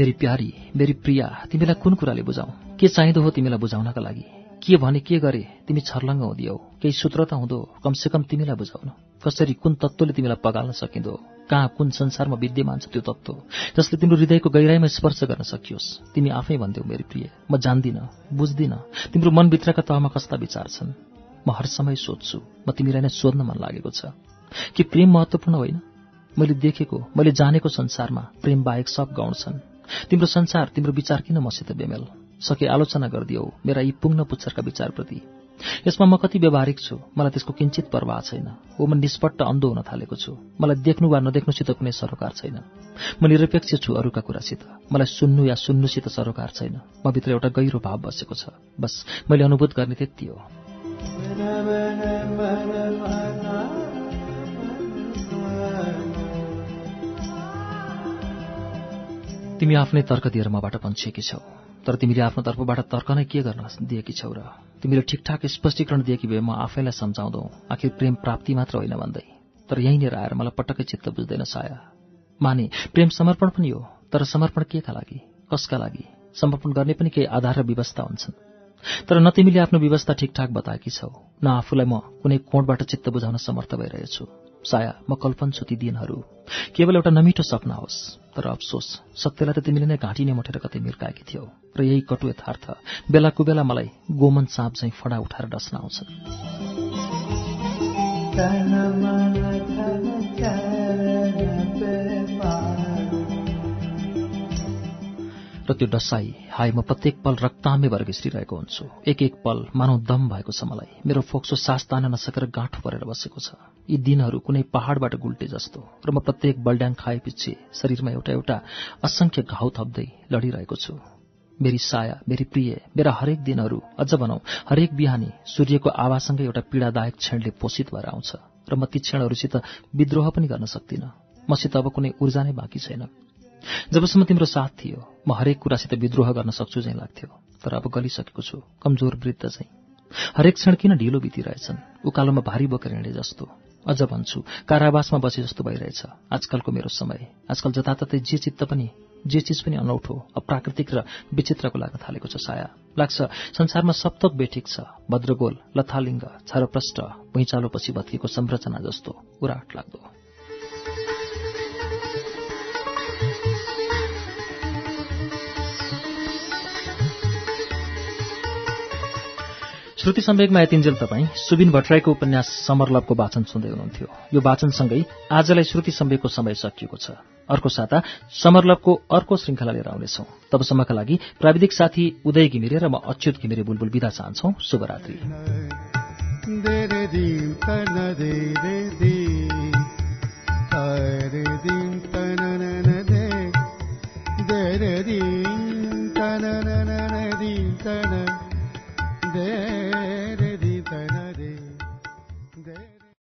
Speaker 1: मेरी प्यारी मेरी प्रिया तिमीलाई कुन कुराले बुझाउँ के चाहिँदो हो तिमीलाई बुझाउनका लागि? के भने के गरे तिमी छर्लङ्ग हुँदियौ? केही सूत्र त हुँदो कमसेकम तिमीलाई बुझाउन। कसरी कुन तत्त्वले तिमीलाई पगाल्न सकिँदो? कहाँ कुन संसारमा विद्यमान छ त्यो तत्त्व? जसले तिम्रो हृदयको गहिराईमा स्पर्श गर्न सकियोस्। तिमी आफै भन्थ्यौ मेरी प्रिय। म जान्दिनँ बुझ्दिनँ। तिम्रो मनभित्रका तहमा कस्ता विचार छन्? म हर समय सोध्छु। म तिमीलाई नै सोध्न मन लागेको छ। कि प्रेम महत्त्वपूर्ण होइन? मैले देखेको मैले जानेको संसारमा प्रेम बाहेक सब गौण छन्। तिम्रो संसार तिम्रो विचार किन मसित बेमेल? सके आलोचना गरिदियौ मेरा यी पुग्न पुच्छरका विचारप्रति। यसमा म कति व्यावहारिक छु मलाई त्यसको किञ्चित प्रवाह छैन। हो म निष्पट्ट अन्धो हुन थालेको छु। मलाई देख्नु वा नदेख्नुसित कुनै सरोकार छैन। म निरपेक्ष छु अरूका कुरासित। मलाई सुन्नु या सुन्नुसित सरोकार छैन। म भित्र एउटा गहिरो भाव बसेको छ। बस मैले अनुभूत गर्ने त्यति हो। तिमी आफ्नै तर्क दिएर मबाट पन्छेकी छौ। तर तिमीले आफ्नो तर्फबाट तर्क नै के गर्न दिएकी छौ र तिमीले ठिकठाक स्पष्टीकरण दिएकी भए म आफैलाई सम्झाउँदौ। आखिर प्रेम प्राप्ति मात्र होइन भन्दै। तर यहीँनिर आएर मलाई पटक्कै चित्त बुझ्दैन साया। माने प्रेम समर्पण पनि हो तर समर्पण केका लागि? कसका लागि? समर्पण गर्ने पनि केही आधार र व्यवस्था हुन्छन्। तर न तिमीले आफ्नो व्यवस्था ठिकठाक बताएकी छौ न आफूलाई म कुनै कोणबाट चित्त बुझाउन समर्थ भइरहेछु। साया म कल्पन छु ती दिनहरू। केवल एउटा नमिठो सपना होस् तर अफसोस सत्यलाई त तिमीले नै घाँटी नै मोटेर कतै मिर्काएकी थियौ र यही कटु यथार्थ बेला कुबेला मलाई गोमन साँप चाहिँ फडा उठाएर डस्न आउँछन् र त्यो डसाई हाय म प्रत्येक पल रक्तामे भएर घिस्रिरहेको हुन्छु। एक एक पल मानौ दम भएको छ मलाई। मेरो फोक्सो सास तान्न नसकेर गाँठो परेर बसेको छ। यी दिनहरू कुनै पहाडबाट गुल्टे जस्तो र म प्रत्येक बल्ड्याङ खाएपछि शरीरमा एउटा एउटा असंख्य घाउ थप्दै लडिरहेको छु। मेरी साया मेरी प्रिय मेरा हरेक दिनहरू अझ भनौँ हरेक बिहानी सूर्यको आवासँगै एउटा पीडादायक क्षणले पोषित भएर आउँछ र म ती क्षणहरूसित विद्रोह पनि गर्न सक्दिनँ। मसित अब कुनै ऊर्जा नै बाँकी छैन। जबसम्म तिम्रो साथ थियो म हरेक कुरासित विद्रोह गर्न सक्छु चाहिँ लाग्थ्यो तर अब गलिसकेको छु कमजोर वृद्ध चाहिँ। हरेक क्षण किन ढिलो बितिरहेछन्? उकालोमा भारी बोकेर हिँडे जस्तो। अझ भन्छु कारावासमा बसे जस्तो भइरहेछ। आजकलको मेरो समय। आजकल जताततै जे चित्त पनि जे चिज पनि अनौठो अप्राकृतिक र विचित्रको लाग्न थालेको छ साया। लाग्छ संसारमा सप्तक बेठिक छ। भद्रगोल लथालिङ्ग छरप्रष्ट भुइँचालोपछि भत्किएको संरचना जस्तो। उराट लाग्दो। श्रुति सम्वेकमा यतिन्जेल तपाईँ। सुबिन भट्टराईको उपन्यास समरलभको वाचन सुन्दै हुनुहुन्थ्यो। यो वाचनसँगै आजलाई श्रुति सम्वेकको समय सकिएको छ। अर्को साता समरलभको अर्को श्रृङ्खला लिएर आउनेछौ। तबसम्मका लागि प्राविधिक साथी उदय घिमिरे र म अच्युत घिमिरे बुलबुल विदा चाहन्छौ। शुभरात्री।